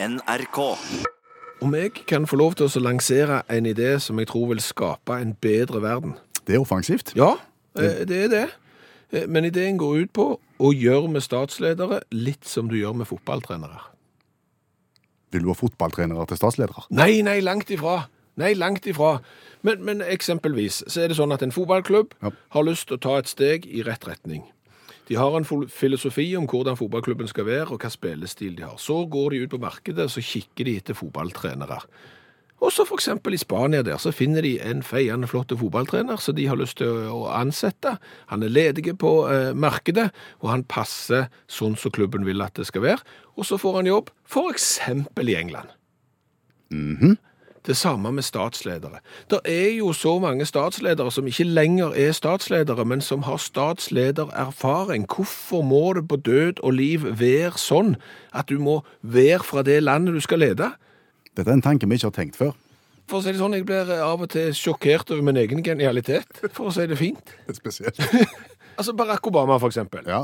NRK. Om jeg kan få lov til å lansere en idé som jeg tror vil skape en bedre verden. Det er offensivt. Ja, eh, det er det. Eh, Men ideen går ut på å gjøre med statsledere litt som du gjør med fotballtrenere. Vil du ha fotballtrenere til statsledere? Nei, nei, langt ifra. Nei, langt ifra. Men, men eksempelvis så er det sånn at en fotballklubb Ja. har lyst til å ta et steg i rett retning. De har en filosofi om hvordan fotballklubben skal være, og hva spillestil de har. Så går de ut på markedet, så kikker de etter fotballtrenere. Og så eksempel i Spania der, så finner de en feiende flott fotballtrener som de har lyst til å ansette. Han er ledig på eh, markedet, og han passer sånn som klubben vil at det skal være. Og så får han jobb eksempel i England. Det samme med statsledere. Det er jo så mange statsledere som ikke lenger er statsledere, men som har statsledererfaring. Hvorfor må det på død og liv være sånn at du må være fra det landet du skal lede? Dette er en tanke vi ikke har tenkt før. For å si det sånn, jeg blir av og til sjokkert over min egen genialitet, for å si det fint. Det er spesielt. Altså Barack Obama, for eksempel. Ja,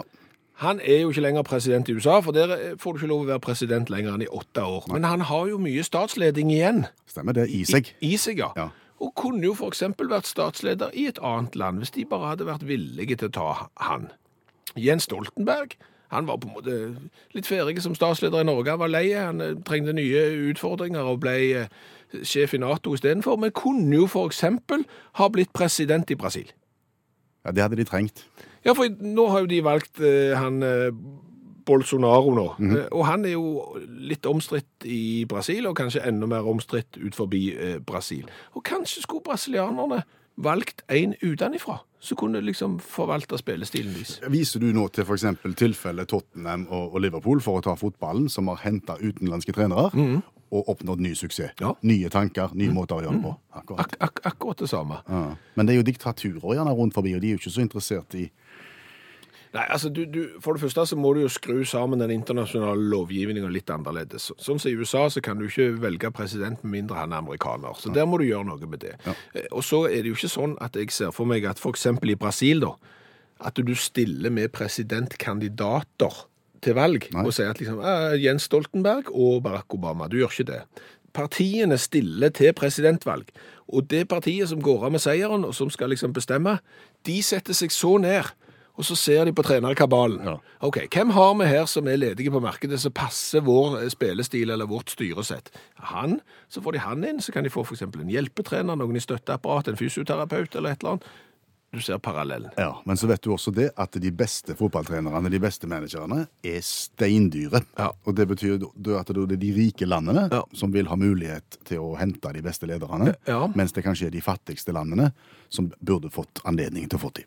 Han er jo ikke lenger president i USA, for der får du ikke lov å være president lenger enn i åtte år. Men han har jo mye statsleding igjen. stemmer det. I seg. I seg, ja. Ja. Og kunne jo eksempel vært statsleder i et annet land, hvis de bare hadde vært villige til å ta han. Jens Stoltenberg, han var på en måte litt ferdig som statsleder i Norge. Han var lei, han eh, trengte nye utfordringer og ble eh, sjef i NATO istedenfor, men kunne jo eksempel ha blitt president i Brasil. Ja, Det hadde de trengt. Ja, for nå har jo de valgt eh, han eh, Bolsonaro nå, Eh, og han er jo litt omstridt i Brasil, og kanskje enda mer omstridt ut forbi eh, Brasil. Og kanskje skulle brasilianerne valgt en utenifra, som kunne liksom forvalte spillestilen deres. Viser du nå til f.eks. tilfellet Tottenham og, og Liverpool for å ta fotballen, som har henta utenlandske trenere og oppnådd ny suksess? Ja. Nye tanker, nye måter å gjøre det på. Akkurat. Ak ak akkurat det samme. Ja. Men det er jo diktaturer gjerne rundt forbi, og de er jo ikke så interessert i Nei, altså du, du, For det første så må du jo skru sammen den internasjonale lovgivningen litt annerledes. Sånn som i USA så kan du ikke velge president med mindre han er amerikaner. Så der må du gjøre noe med det. Ja. Og så er det jo ikke sånn at jeg ser for meg at f.eks. i Brasil, da, at du stiller med presidentkandidater til valg Nei. og sier at liksom, Jens Stoltenberg og Barack Obama. Du gjør ikke det. Partiene stiller til presidentvalg, og det partiet som går av med seieren, og som skal liksom bestemme, de setter seg så ned, og så ser de på trenerkabalen. Ja. Ok, hvem har vi her som er ledige på markedet, som passer vår eh, spillestil eller vårt styresett? Han, så får de han inn, så kan de få eksempel en hjelpetrener, noen i støtteapparat, en fysioterapeut eller et eller annet. Du ser parallellen. Ja, Men så vet du også det at de beste fotballtrenerne, de beste managerne, er steindyre. Ja. Og det betyr at det er de rike landene Ja. som vil ha mulighet til å hente de beste lederne, Ja. mens det kanskje er de fattigste landene som burde fått anledning til å få de.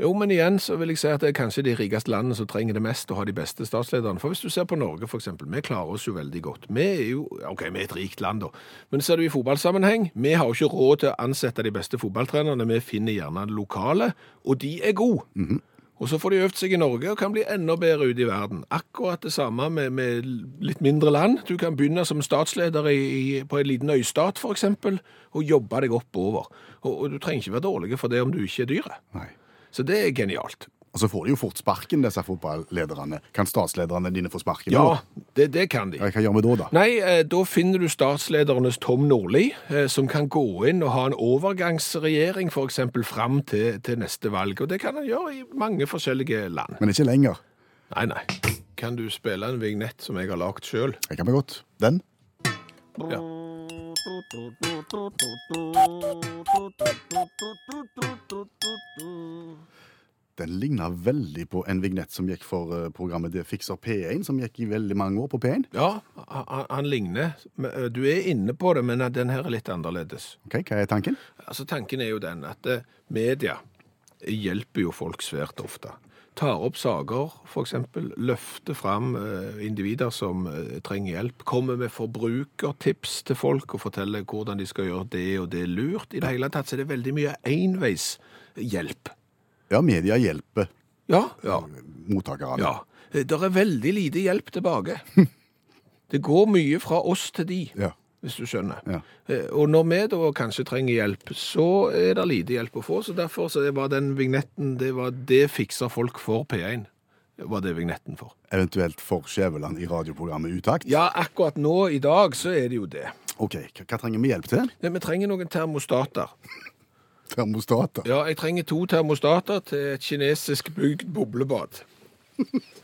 Jo, men igjen så vil jeg si at det er kanskje de rikeste landene som trenger det mest å ha de beste statslederne. For hvis du ser på Norge eksempel, vi klarer oss jo veldig godt. Vi er jo, ok, vi er et rikt land da, men ser du i fotballsammenheng, vi har jo ikke råd til å ansette de beste fotballtrenerne, vi finner gjerne lokale, og de er gode. Og så får de øvd seg i Norge og kan bli enda bedre ute i verden. Akkurat det samme med, med litt mindre land. Du kan begynne som statsleder i, i, på en liten øystat eksempel, og jobbe deg oppover. Og, og du trenger ikke være dårlig for det om du ikke er dyret. Nei. Så det er genialt. Og så får de jo fort sparken, disse fotballederne. Kan statslederne dine få sparken? Ja, det, det kan de. Hva gjør vi da, da? Nei, eh, da finner du statsledernes Tom Nordli, eh, som kan gå inn og ha en overgangsregjering eksempel fram til, til neste valg. Og det kan han gjøre i mange forskjellige land. Men ikke lenger. Nei, nei. Kan du spille en vignett som jeg har lagt sjøl? Det kan vi godt. Den? Ja. Den ligner veldig på en vignett som gikk for eh, programmet Det fikser P1, som gikk i veldig mange år på P1. Ja, han, han ligner. Eh, Du er inne på det, men den her er litt annerledes. Ok, Hva er tanken? Altså, Tanken er jo den at eh, media hjelper jo folk svært ofte. Tar opp saker, f.eks. Løfter fram individer som trenger hjelp. Kommer med forbrukertips til folk og forteller hvordan de skal gjøre det og det lurt. I det hele tatt så er det veldig mye enveishjelp. Ja, media hjelper Ja, ja, mottakerne. ja. Det er veldig lite hjelp tilbake. Det går mye fra oss til de. Ja. hvis du skjønner. Ja. Eh, Og når vi da kanskje trenger hjelp, så er det lite hjelp å få. Så derfor så var den vignetten det var det fikser folk for P1. var det vignetten for. Eventuelt for Skjæveland i radioprogrammet Utakt. Ja, akkurat nå i dag så er det jo det. OK, hva, hva trenger vi hjelp til? Men Vi trenger noen termostater. Termostater. Ja, jeg trenger to termostater til et kinesisk bygd boblebad.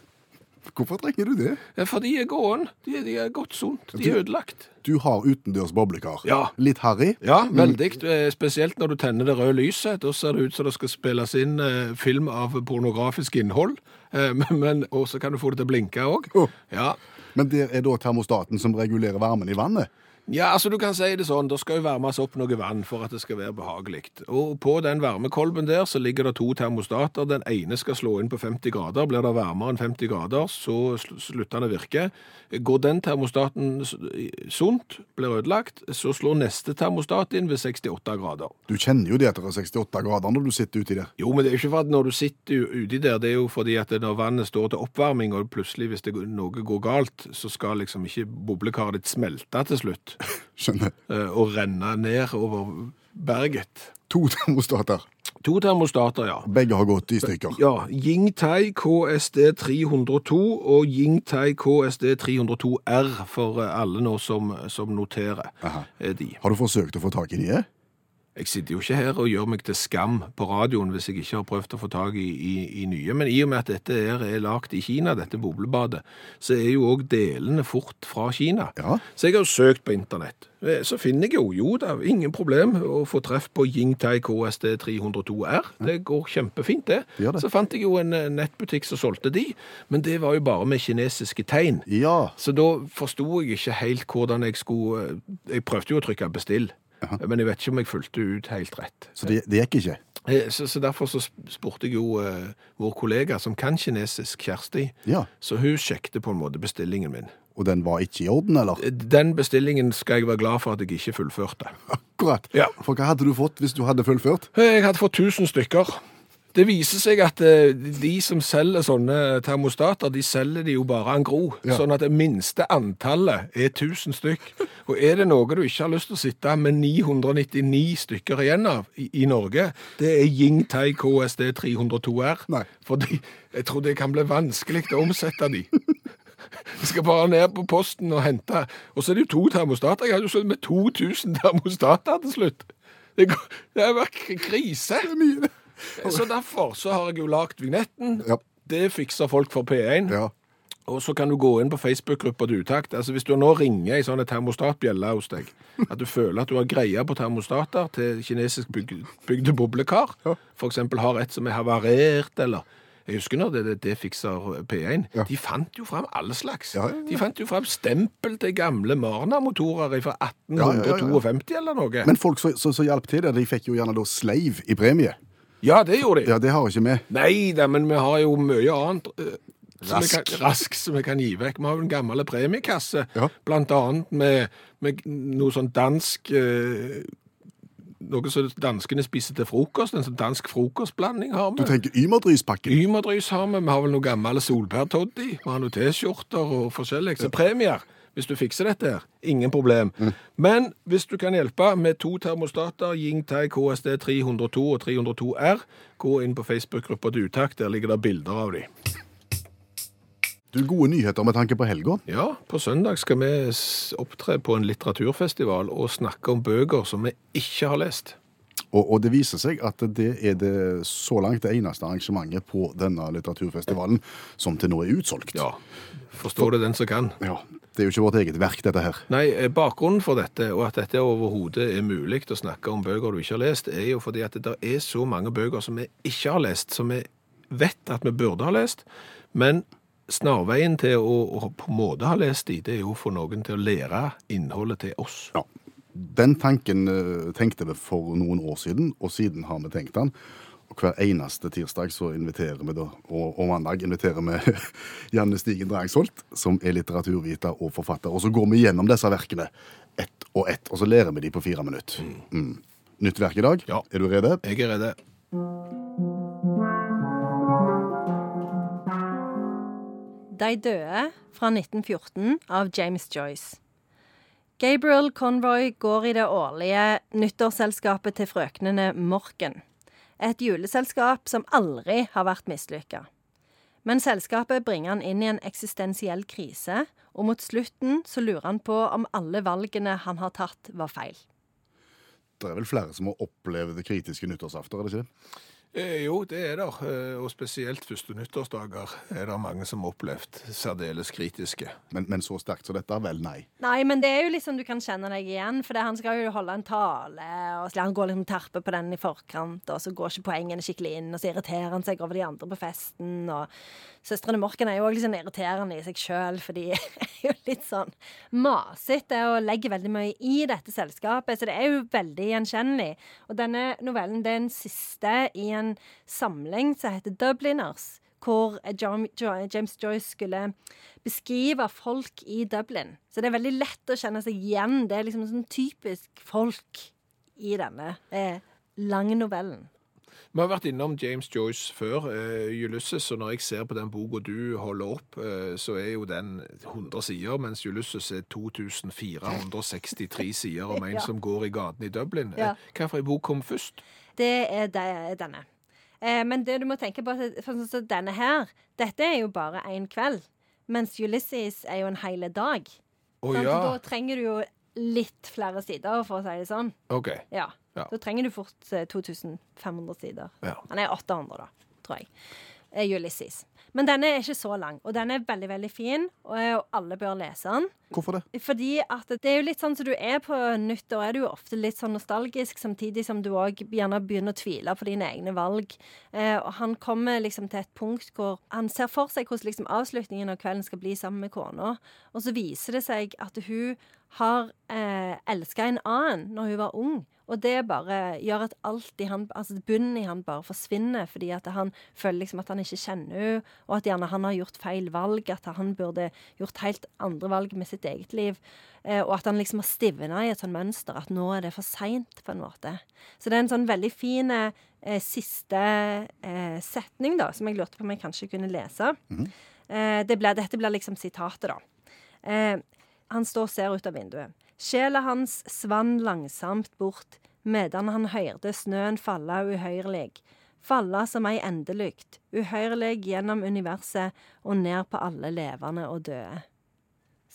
Hvorfor trenger du det? Ja, For de er gåen. De, de er godt sunt. De er ødelagt. Du har utendørs boblekar. Ja. Litt harry. Ja, veldig. Eh, Spesielt når du tenner det røde lyset. Da ser det ut som det skal spilles inn eh, film av pornografisk innhold. Eh, og så kan du få det til å blinke òg. Oh. Ja. Men det er da termostaten som regulerer varmen i vannet. Ja, altså du kan si det sånn. Det skal jo varmes opp noe vann for at det skal være behagelig. Og på den varmekolben der så ligger det to termostater. Den ene skal slå inn på 50 grader. Blir det varmere enn 50 grader, så slutter den å virke. Går den termostaten sunt, blir ødelagt, så slår neste termostat inn ved 68 grader. Du kjenner jo det etter er 68 grader når du sitter uti der. Jo, men det er jo ikke for at når du sitter uti der, det er jo fordi at når vannet står til oppvarming, og plutselig hvis det, noe går galt, så skal liksom ikke boblekaret ditt smelte til slutt, Skjønner. eh, og renne ned over berget. To termostater. To termostater, ja. Begge har gått i stykker. Ja, Yingtai KSD 302 og Yingtai KSD 302R for eh, alle nå som, som noterer Aha. eh, de. Har du forsøkt å få tak i nye? Jeg sitter jo ikke her og gjør meg til skam på radioen hvis jeg ikke har prøvd å få tak i, i, i nye. Men i og med at dette er, er lagt i Kina, dette boblebadet, så er jo òg delene fort fra Kina. Ja. Så jeg har jo søkt på internett. Eh, Så finner jeg jo, jo da, ingen problem å få treff på Yingtai KSD 302R. Det går kjempefint, det. Det det. Så fant jeg jo en eh, nettbutikk som solgte de, men det var jo bare med kinesiske tegn. Ja. Så da forsto jeg ikke helt hvordan jeg skulle eh, Jeg prøvde jo å trykke 'bestill', men jeg vet ikke om jeg fulgte ut helt rett. Så det, det gikk ikke? Eh, Så, så derfor så spurte jeg jo eh, vår kollega som kan kinesisk, Kjersti, Ja. så hun sjekket på en måte bestillingen min. Og den var ikke i orden, eller? Eh, Den bestillingen skal jeg være glad for at jeg ikke fullførte. Akkurat. Ja. For hva hadde du fått hvis du hadde fullført? Eh, Jeg hadde fått 1000 stykker. Det viser seg at eh, de som selger sånne termostater, de selger de jo bare en gro. Ja. Sånn at det minste antallet er 1000 stykk. Og er det noe du ikke har lyst til å sitte med 999 stykker igjen av i, i Norge, det er Yingtai KSD 302R. Nei. For jeg tror det kan bli vanskelig å omsette de. Jeg skal bare ned på posten og hente. Og så er det jo to termostater. Jeg hadde jo sittet med 2000 termostater til slutt. Det, går, det har vært krise. Så derfor så har jeg jo lagt vignetten. Ja. Det fikser folk for P1. Ja. Og så kan du gå inn på Facebook-gruppa til Utakt. Altså Hvis du nå ringer ei sånn termostatbjelle hos deg, at du føler at du har greie på termostater til kinesisk byg bygde boblekar, Ja. eksempel har et som er havarert, eller jeg husker når det, det, det fikser P1. Ja. De fant jo fram alle slags. Ja, ja. De fant jo fram stempel til gamle Marna-motorer fra Ja, ja, ja, ja. 1852 eller noe. Men folk som hjalp til der, de fikk jo gjerne da sleiv i premie. Ja, det gjorde de. Ja, det har ikke vi. Nei da, men vi har jo mye annet eh, som vi Rask. kan, rask som vi kan gi vekk. Vi har jo en gammel premiekasse, Ja. blant annet med, med noe sånn dansk eh, Noe som danskene spiser til frokost. En sånn dansk frokostblanding har Du vi. tenker Ymerdryspakken? Ymerdrys har vi. Vi har vel noen gamle solbærtoddy. Vi har noen T-skjorter og forskjellig. Så premier, hvis du fikser dette her, ingen problem. Men hvis du kan hjelpe med to termostater, Yingtai KSD 302 og 302R, gå inn på Facebook-gruppa til Utakt. Der ligger det bilder av de. Du, Gode nyheter med tanke på helga. Ja, på søndag skal vi opptre på en litteraturfestival og snakke om bøker som vi ikke har lest. Og, og det viser seg at det er det så langt det eneste arrangementet på denne litteraturfestivalen som til nå er utsolgt. Ja, forstår det den som kan. Ja, Det er jo ikke vårt eget verk, dette her. Nei, eh, bakgrunnen for dette, og at dette overhodet er mulig å snakke om bøker du ikke har lest, er jo fordi at det er så mange bøker som vi ikke har lest, som vi vet at vi burde ha lest, men snarveien til å, å på en måte ha lest de, det er jo å få noen til å lære innholdet til oss. Ja. Den tanken eh, tenkte vi for noen år siden, og siden har vi tenkt den. Og hver eneste tirsdag så inviterer vi da, og, og mandag inviterer vi Janne Stigen Drangsholt, som er litteraturviter og forfatter. Og så går vi gjennom disse verkene ett og ett, og så lærer vi de på fire minutter. Mm. Nytt verk i dag. Ja. Er du rede? Jeg er redd. De døde fra 1914 av James Joyce. Gabriel Conroy går i det årlige nyttårsselskapet til frøknene Morken. Et juleselskap som aldri har vært mislykka. Men selskapet bringer han inn i en eksistensiell krise, og mot slutten så lurer han på om alle valgene han har tatt, var feil. Det er vel flere som har opplevd kritiske nyttårsafter, er det ikke det? Eh, jo, det er der. Eh, og spesielt første nyttårsdager er det mange som har opplevd særdeles kritiske. Men, men så sterkt som dette? Vel, nei. Nei, men det er jo liksom du kan kjenne deg igjen, for det, han skal jo holde en tale, og så han går liksom terpe på den i forkant, og så går ikke poengene skikkelig inn, og så irriterer han seg over de andre på festen, og Søstrene Morken er jo òg litt sånn irriterende i seg sjøl, for de er jo litt sånn masete og legger veldig mye i dette selskapet, så det er jo veldig gjenkjennelig. Og denne novellen det er den siste i en samling som heter Dubliners. Hvor James Joyce skulle beskrive folk i Dublin. Så det er veldig lett å kjenne seg igjen. Det er liksom sånn typisk folk i denne eh, lange novellen. Vi har vært innom James Joyce før, uh, Ulysses, og når jeg ser på den boka du holder opp, uh, så er jo den 100 sider, mens Ulysses er 2463 sider om en ja. som går i gaten i Dublin. Ja. Uh, Hvilken bok kom først? Det er denne. men det du må tenke på, for sånn denne her, dette er jo bare én kveld. Mens Ulysses er jo en hel dag. Oh, sånn, ja. Så da trenger du jo litt flere sider, for å si det sånn. Ok. Ja. Ja. Da trenger du fort 2500 eh, sider. Ja. Han er 800, da, tror jeg. Ulysses. Men denne er ikke så lang, og den er veldig veldig fin, og alle bør lese den. Hvorfor det? Fordi at det er jo litt sånn som du er på nyttår, er du jo ofte litt sånn nostalgisk, samtidig som du òg gjerne begynner å tvile på dine egne valg. Eh, og han kommer liksom til et punkt hvor han ser for seg hvordan liksom avslutningen av kvelden skal bli sammen med kona, og så viser det seg at hun har eh, elska en annen når hun var ung. Og det bare gjør at alt i han, altså bunnen i han bare forsvinner, fordi at han føler liksom at han ikke kjenner henne, og at gjerne han har gjort feil valg, at han burde gjort helt andre valg med sitt eget liv. Eh, og at han liksom har stivna i et sånt mønster, at nå er det for seint, på en måte. Så det er en sånn veldig fin eh, siste eh, setning, da, som jeg lurte på om jeg kanskje kunne lese. Mm -hmm. det ble, dette blir liksom sitatet, da. Eh, han står og ser ut av vinduet. Sjela hans svann langsomt bort medan han høyrde snøen falle uhøyrelig. Falle som ei endelykt, uhøyrelig gjennom universet og ned på alle levende og døde.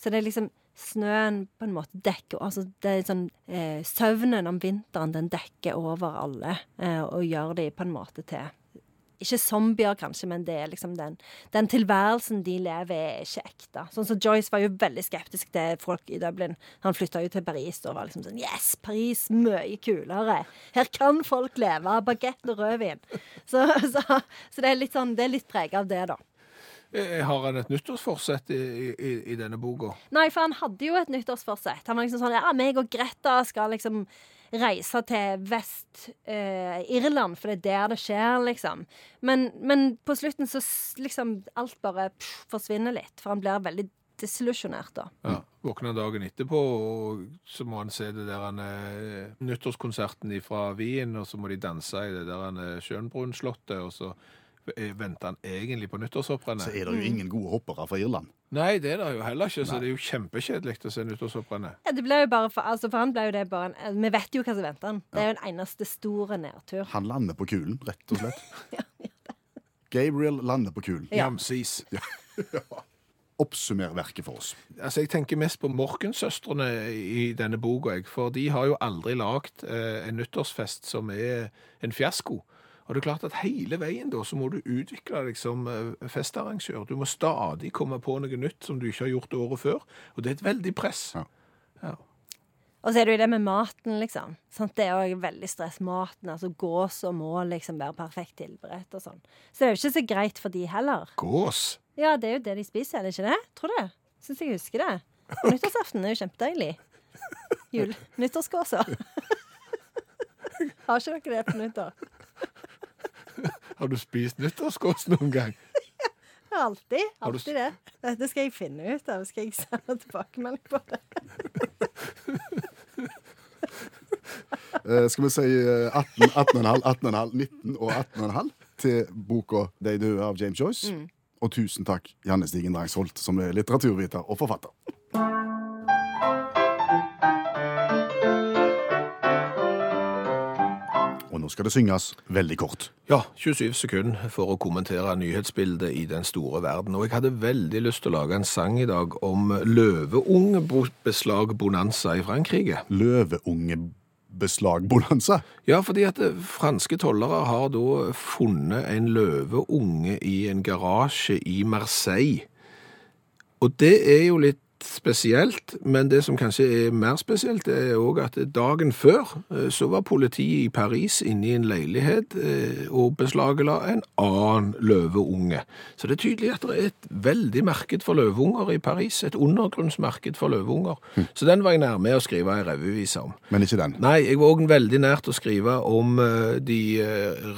Så det er liksom Snøen på en måte dekker altså det er sånn, eh, Søvnen om vinteren den dekker over alle eh, og gjør de på en måte til ikke zombier, kanskje, men det er liksom den, den tilværelsen de lever, er ikke ekte. Sånn som Joyce var jo veldig skeptisk til folk i Dublin. Han flytta jo til Paris og var liksom sånn Yes, Paris, mye kulere. Her kan folk leve. Bagett og rødvin. Så, så, så, det er litt sånn, det er litt prega av det, da. Eh, har han et nyttårsforsett i, i, i, denne boka? Nei, for han hadde jo et nyttårsforsett. Han var liksom sånn Ja, meg og Greta skal liksom reise til Vest-Irland, eh, for det er der det skjer, liksom. Men, men på slutten så liksom alt bare pff, forsvinner litt, for han blir veldig desillusjonert, da. Ja. Våkner dagen etterpå, og så må han se det der han, eh, nyttårskonserten fra Wien, og så må de danse i det der eh, Schönbrunn-slottet, og så venter han egentlig på nyttårshopprennet. Så er det jo ingen gode hoppere fra Irland. Nei, det er det jo heller ikke, så Nei. det er jo kjempekjedelig å se nyttårshopprennet. Ja, det ble jo bare for, altså for han ble jo det bare en, Vi vet jo hva som venter han. Det er jo en eneste store nedtur. Han lander på kulen, rett og slett. ja, ja, Gabriel lander på kulen. Ja. Jamsis. ja. Oppsummer verket for oss. Altså, Jeg tenker mest på Morkensøstrene i denne boka, for de har jo aldri lagd eh, en nyttårsfest som er en fiasko. Og det er klart at hele veien da, så må du utvikle deg som eh, festarrangør. Du må stadig komme på noe nytt som du ikke har gjort året før. Og det er et veldig press. Ja. ja. Og så er det jo det med maten, liksom. Sånn, det er jo veldig stress. Maten, altså Gås og må liksom være perfekt tilberedt og sånn. Så det er jo ikke så greit for de heller. Gås? Ja, det er jo det de spiser, er det ikke det? Tror du? Syns jeg husker det. Okay. Nyttårsaften er jo kjempedeilig. Jul. Nyttårsgåsa. Har ikke dere det på nyttår? Har du spist nyttårskost noen gang? Alltid. Alltid det. Dette skal jeg finne ut av. Skal jeg sende tilbakemelding på det? uh, skal vi si 18, 18,5, 18,5, 19 og 18,5 til boka 'De døde' av James Joyce. Mm. Og tusen takk, Janne Stigen Drangsholt, som er litteraturviter og forfatter. Nå skal det synges veldig kort. Ja, 27 sekunder for å kommentere nyhetsbildet i den store verden. Og jeg hadde veldig lyst til å lage en sang i dag om løveungebeslag bonanza i Frankrike. Løveungebeslag-bonanza. Ja, fordi at eh, franske tollere har da funnet en løveunge i en garasje i Marseille. Og det er jo litt spesielt, men det som kanskje er mer spesielt, er òg at dagen før eh, så var politiet i Paris inne i en leilighet eh, og beslagla en annen løveunge. Så det er tydelig at det er et veldig marked for løveunger i Paris. Et undergrunnsmarked for løveunger. Så den var jeg nærme å skrive ei revyvise om. Men ikke den. Nei, jeg var òg veldig nært å skrive om eh, de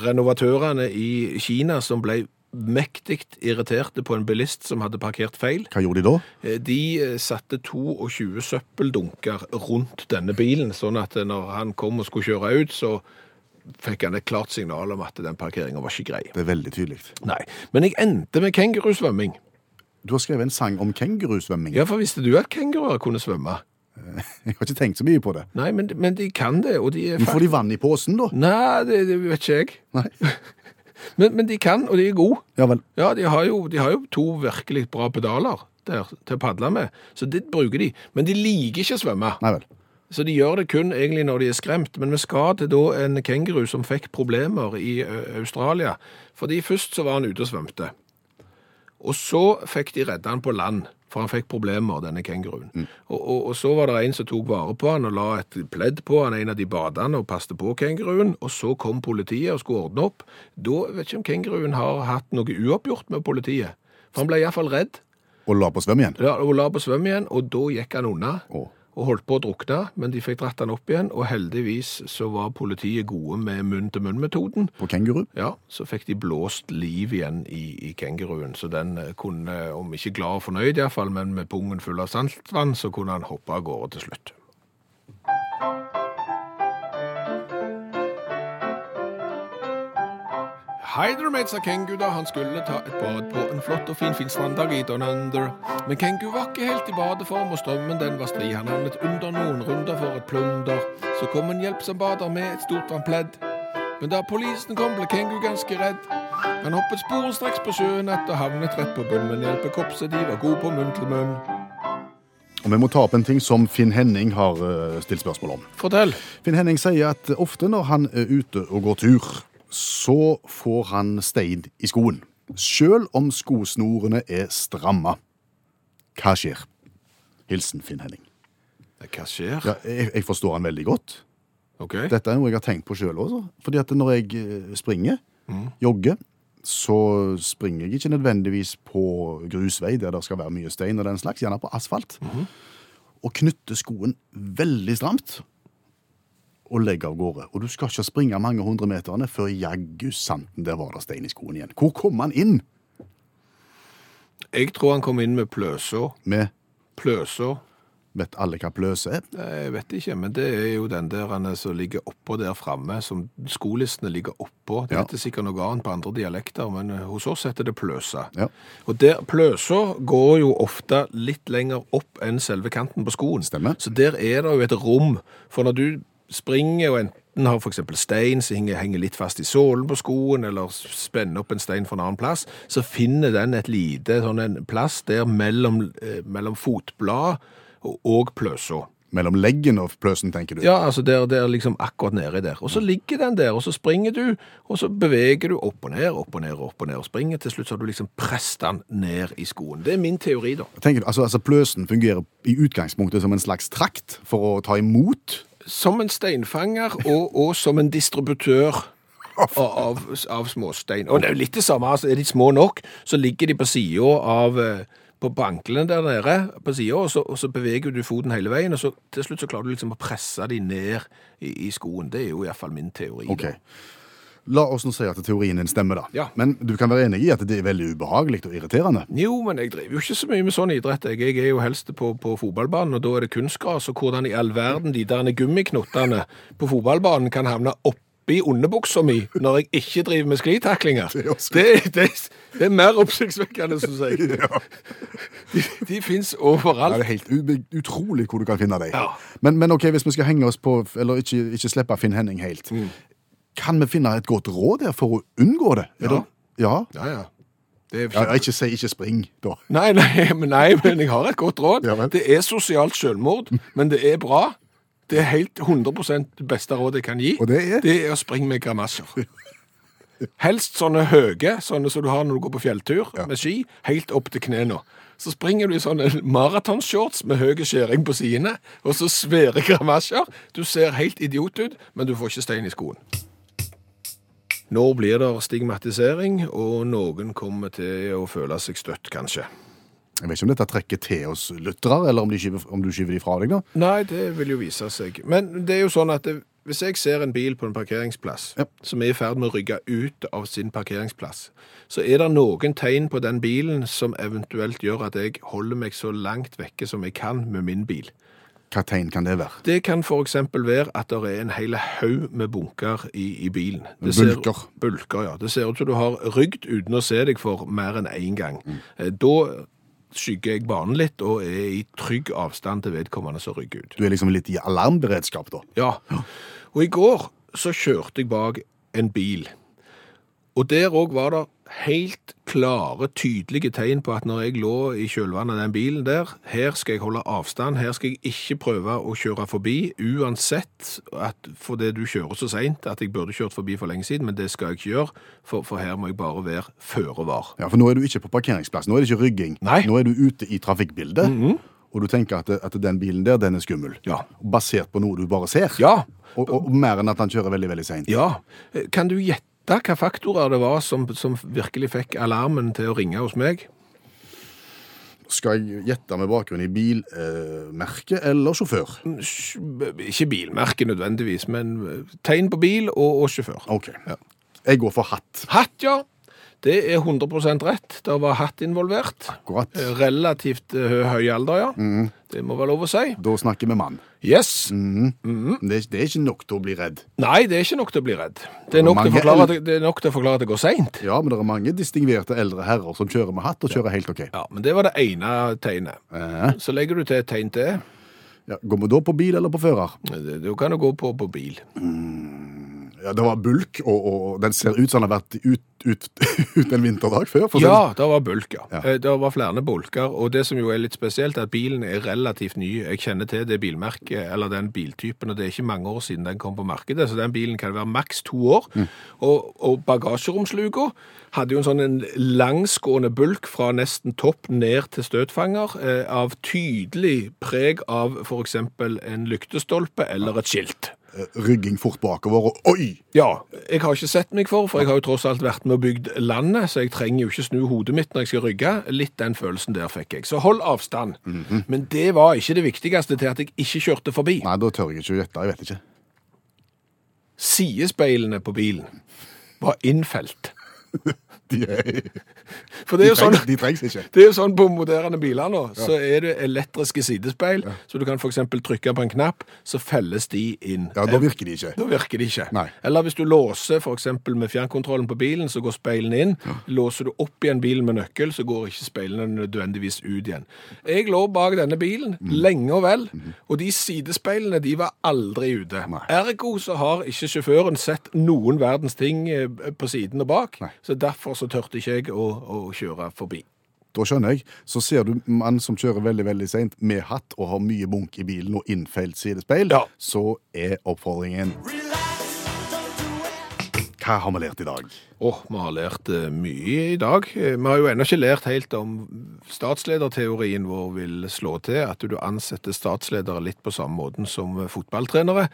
renovatørene i Kina som ble mektig irriterte på en bilist som hadde parkert feil. Hva gjorde de da? Eh, De eh, satte 22 søppeldunker rundt denne bilen, sånn at eh, når han kom og skulle kjøre ut, så fikk han et klart signal om at den parkeringen var ikke grei. Det er veldig tydelig. Nei, men jeg endte med kengurusvømming. Du har skrevet en sang om kengurusvømming. Ja, for visste du at kenguruer kunne svømme? Jeg har ikke tenkt så mye på det. Nei, men, men de kan det, og de er Men får de vann i posen, da? Nei, det, det vet ikke jeg. Nei. Men, men de kan, og de er gode. Ja vel. Ja, de har, jo, de har jo to virkelig bra pedaler der til å padle med, så det bruker de. Men de liker ikke å svømme, Nei vel. så de gjør det kun egentlig når de er skremt. Men vi skal til da en kenguru som fikk problemer i Australia, fordi først så var han ute og svømte. Og så fikk de redda han på land, for han fikk problemer, denne kenguruen. Og, og, og så var det en som tok vare på han og la et pledd på han, en av de badene, og passte på kenguruen. Og så kom politiet og skulle ordne opp. Da vet ikke om kenguruen har hatt noe uoppgjort med politiet. For han ble iallfall redd. Og la på svøm igjen. Ja, og la på svømme igjen, og da gikk han unna. Å. Og holdt på å drukne, men de fikk dratt han opp igjen, og heldigvis så var politiet gode med munn-til-munn-metoden. På kenguru. Ja, så fikk de blåst liv igjen i, i kenguruen, så den eh, kunne, om ikke glad og fornøyd iallfall, men med pungen full av saltvann, så kunne han hoppe av gårde til slutt. Der, sa Kengu da han skulle ta et bad på en flott og fin fin stranddag i Donander. Men Kengu var ikke helt i badeform, og strømmen den var stri. Han havnet under noen runder for et plunder. Så kom en hjelpsom bader med et stort vannpledd. Men da politien kom, ble Kengu ganske redd. Han hoppet sporenstreks på sjøen etter og havnet rett på bunn. Men hjelpekorpset de var gode på munn til munn. Og vi må ta opp en ting som Finn Henning har eh, stilt spørsmål om. Fortell. Finn Henning sier at ofte når han er ute og går tur, så får han stein i skoen. Selv om skosnorene er stramma. Hva skjer? Hilsen Finn Henning. Hva skjer? Ja, jeg, jeg forstår han veldig godt. Okay. Dette er noe jeg har tenkt på sjøl også. Fordi at når jeg springer, springer, jogger, så springer jeg ikke nødvendigvis på grusvei der det skal være mye stein og den slags, gjerne på asfalt. Og knytter skoen veldig stramt og legge av gårde. Og du skal ikke springe mange hundre meterne før jaggu santen der var det stein i skoen igjen. Hvor kom han inn Jeg tror han kom inn med pløsa. med Pløsa. Vet alle hva pløse er? Jeg vet ikke, men det er jo den der er som ligger oppå der framme, som skolistene ligger oppå. Det Ja. heter sikkert noe annet på andre dialekter, men eh, hos oss heter det pløsa. Ja. Og der pløsa går jo ofte litt lenger opp enn selve kanten på skoen. Stemmer. Så der er det jo et rom, for når du springer og enten har eksempel stein som henger, henger litt fast i sålen på skoen, eller spenner opp en stein fra en annen plass, så finner den et lite sånn en plass der mellom, eh, mellom fotblad og, og pløsa. Mellom leggen og pløsen, tenker du? Ja, altså der, der liksom akkurat nede der. Og så ligger den der, og så springer du, og så beveger du opp og ned, opp og ned, opp og ned, og springer. Til slutt så har du liksom presset den ned i skoen. Det er min teori, da. Tenker du, altså, altså Pløsen fungerer i utgangspunktet som en slags trakt for å ta imot Som en steinfanger, og, og som en distributør av, av, av småstein. Og det er jo litt det samme, altså er de små nok, så ligger de på sida av eh, på anklene der nede, på siden, og, så, og så beveger du foten hele veien, og så til slutt så klarer du liksom å presse de ned i, i skoen. Det er jo iallfall min teori. Ok. da. La oss nå si at teorien din stemmer, da. Ja. Men du kan være enig i at det er veldig ubehagelig og irriterende. Jo, men jeg driver jo ikke så mye med sånn idrett. Jeg, jeg er jo helst på, på fotballbanen, og da er det kunstgras. Og hvordan i all verden de der gummiknottene på fotballbanen kan havne oppi underbuksa mi når jeg ikke driver med sklitaklinger, Det det, det, det er mer oppsiktsvekkende, syns jeg. De, de fins Ja, overalt. det er helt utrolig hvor du kan finne dem. Ja. Men, men ok, hvis vi skal henge oss på, eller ikke, ikke slippe Finn Henning helt, Mm. Kan vi finne et godt råd der for å unngå det? Er Ja. det? Ja. Ja, ja. Det ja. Ikke si ikke spring, da. Nei, nei, men nei, men jeg har et godt råd. Ja det er sosialt selvmord, men det er bra. Det er helt 100 det beste rådet jeg kan gi. Og det er? Det er å springe med grimasjer. Helst sånne høye, sånne som du har når du går på fjelltur med ski, helt opp til knærne. Så springer du i sånne maratonshorts med høy skjæring på sidene, og så svære grimasjer. Du ser helt idiot ut, men du får ikke stein i skoen. Nå blir det stigmatisering, og noen kommer til å føle seg støtt, kanskje. Jeg vet ikke om dette trekker til oss lyttere, eller om, de skyver, om du skyver de fra deg, da. Nei, det vil jo vise seg. Men det er jo sånn at det, hvis jeg ser en bil på en parkeringsplass Ja. som er i ferd med å rygge ut av sin parkeringsplass, så er det noen tegn på den bilen som eventuelt gjør at jeg holder meg så langt vekke som jeg kan med min bil. Hva tegn kan det være? Det kan f.eks. være at det er en hel haug med bunker i, i bilen. Det Bulker. Ser, bulker, ja. Det ser ut som du har rygd uten å se deg for mer enn én gang. Mm. Da skygger jeg banen litt og er i trygg avstand til vedkommende som rygger ut. Du er liksom litt i alarmberedskap, da. Ja. Og i går så kjørte jeg bak en bil. Og der òg var det helt klare, tydelige tegn på at når jeg lå i kjølvannet av den bilen der, her skal jeg holde avstand, her skal jeg ikke prøve å kjøre forbi, uansett at fordi du kjører så seint at jeg burde kjørt forbi for lenge siden, men det skal jeg ikke gjøre, for, for her må jeg bare være føre var. Ja, For nå er du ikke på parkeringsplass, nå er det ikke rygging. Nei. Nå er du ute i trafikkbildet, og du tenker at, at den bilen der, den er skummel. Ja. Basert på noe du bare ser. Ja, Og, og, og mer enn at han kjører veldig, veldig seint. ja. Kan du gjette hva faktorer det var som, som virkelig fikk alarmen til å ringe hos meg? Skal jeg gjette med bakgrunn i bilmerke eller sjåfør? Ikke bilmerke nødvendigvis, men tegn på bil og, og sjåfør. OK. Jeg går for hatt. Hatt, ja. Det er 100 rett. Det var hatt involvert. Akkurat. Relativt eh, høy alder, ja. Det må være lov å si. Da snakker vi mann. Yes. Men Det, er- det er ikke nok til å bli redd. Nei, det er ikke nok til å bli redd. Det er nok, til å det, det nok til å forklare at det går seint. Ja, men det er mange distingverte eldre herrer som kjører med hatt, og kjører helt OK. Ja, men det var det ene tegnet. Eh, Så legger du til et tegn til. Ja, går vi da på bil eller på fører? Du Da kan du gå på, på bil. Ja, Det var bulk, og, og, den ser ut som den har vært ut, ut, ut en vinterdag før. Ja, det var bulk, ja. Ja. Eh, Det var flere bulker, og det som jo er litt spesielt, er at bilen er relativt ny. Jeg kjenner til det bilmerket, eller den biltypen, og det er ikke mange år siden den kom på markedet, så den bilen kan være maks to år. Og, og bagasjeromsluka hadde jo en sånn en langsgående bulk fra nesten topp ned til støtfanger, eh, av tydelig preg av eksempel en lyktestolpe eller et skilt. Eh, Rygging fort bakover, og oi! Ja, jeg har ikke sett meg for, for jeg har jo tross alt vært med og bygd landet, så jeg trenger jo ikke snu hodet mitt når jeg skal rygge. Litt den følelsen der fikk jeg. Så hold avstand. Men det var ikke det viktigste til at jeg ikke kjørte forbi. Nei, da tør jeg ikke å gjette. Jeg vet ikke. Sidespeilene på bilen var innfelt. De, er, For det de, er jo sånn... trengs, de trengs ikke. Det er jo sånn på moderne biler nå, så er det elektriske sidespeil, så du kan eksempel trykke på en knapp, så felles de inn. Ja, Da virker de ikke. Da virker de ikke. Nei. Eller hvis du låser eksempel med fjernkontrollen på bilen, så går speilene inn. Låser du opp igjen bilen med nøkkel, så går ikke speilene nødvendigvis ut igjen. Jeg lå bak denne bilen Mm. lenge og vel, og de sidespeilene de var aldri ute. Nei. Ergo så har ikke sjåføren sett noen verdens ting eh, på siden og bak, Nei. Så derfor så tørte ikke jeg å, å kjøre forbi. Da skjønner jeg. Så ser du mann som kjører veldig veldig seint med hatt og har mye bunk i bilen og innfeilt sidespeil, Ja. så er oppfordringen Hva har vi lært i dag? Åh, vi har lært eh, mye i dag. Eh, Vi har jo ennå ikke lært helt om statslederteorien vår vil slå til, at du ansetter statsledere litt på samme måten som eh, fotballtrenere.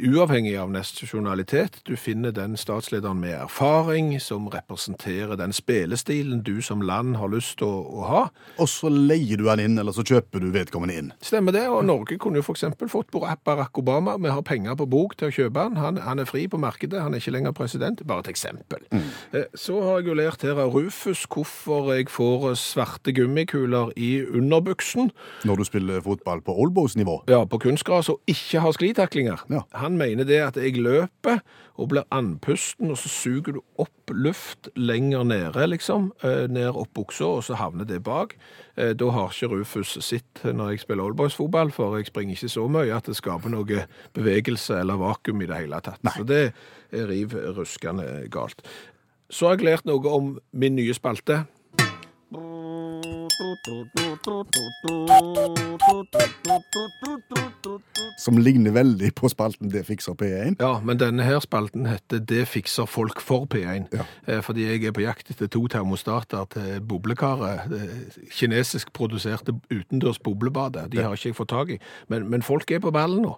Uavhengig av nasjonalitet. Du finner den statslederen med erfaring, som representerer den spillestilen du som land har lyst til å, å ha. Og så leier du han inn, eller så kjøper du vedkommende inn. Stemmer det, og Norge kunne jo f.eks. fått Barack Obama. Vi har penger på bok til å kjøpe han. han. Han er fri på markedet, han er ikke lenger president. Bare et eksempel. Eh, Så har jeg jo lært her av Rufus hvorfor jeg får svarte gummikuler i underbuksen. Når du spiller fotball på oldboys-nivå. Ja, på kunstgras og ikke har sklitaklinger. Ja. Han mener det at jeg løper og blir andpusten, og så suger du opp luft lenger nede, liksom, eh, ned opp buksa, og så havner det bak. Eh, Da har ikke Rufus sitt når jeg spiller oldboys-fotball, for jeg springer ikke så mye at det skaper noe bevegelse eller vakuum i det hele tatt. Så det riv ruskende galt. Så har jeg lært noe om min nye spalte. Som ligner veldig på spalten Det fikser P1. Ja, men denne her spalten heter Det fikser folk for P1. Ja. Eh, Fordi jeg er på jakt etter to termostater til boblekaret. eh, Kinesisk produserte utendørs boblebade. De har ikke jeg fått tak i. Men, men folk er på ballen nå.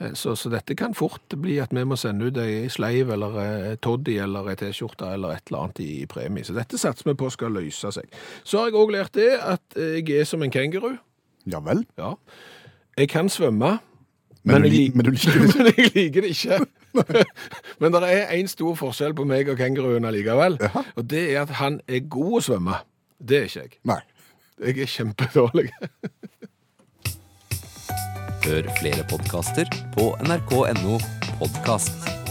Eh, Så, så dette kan fort bli at vi må sende ut ei sleiv eller toddy eller ei T-skjorte eller et eller annet i, i premie. Så dette satser vi på skal løse seg. Så har jeg òg lært det at jeg er som en kenguru. Ja vel. Ja. Jeg kan svømme. Men, du, jeg men du liker det ikke. men jeg liker det ikke. Men det er en stor forskjell på meg og kenguruen allikevel. Jaha. Og det er at han er god å svømme. Det er ikke jeg. Nei. Jeg er kjempedårlig. Hør flere podkaster på nrk.no podkast.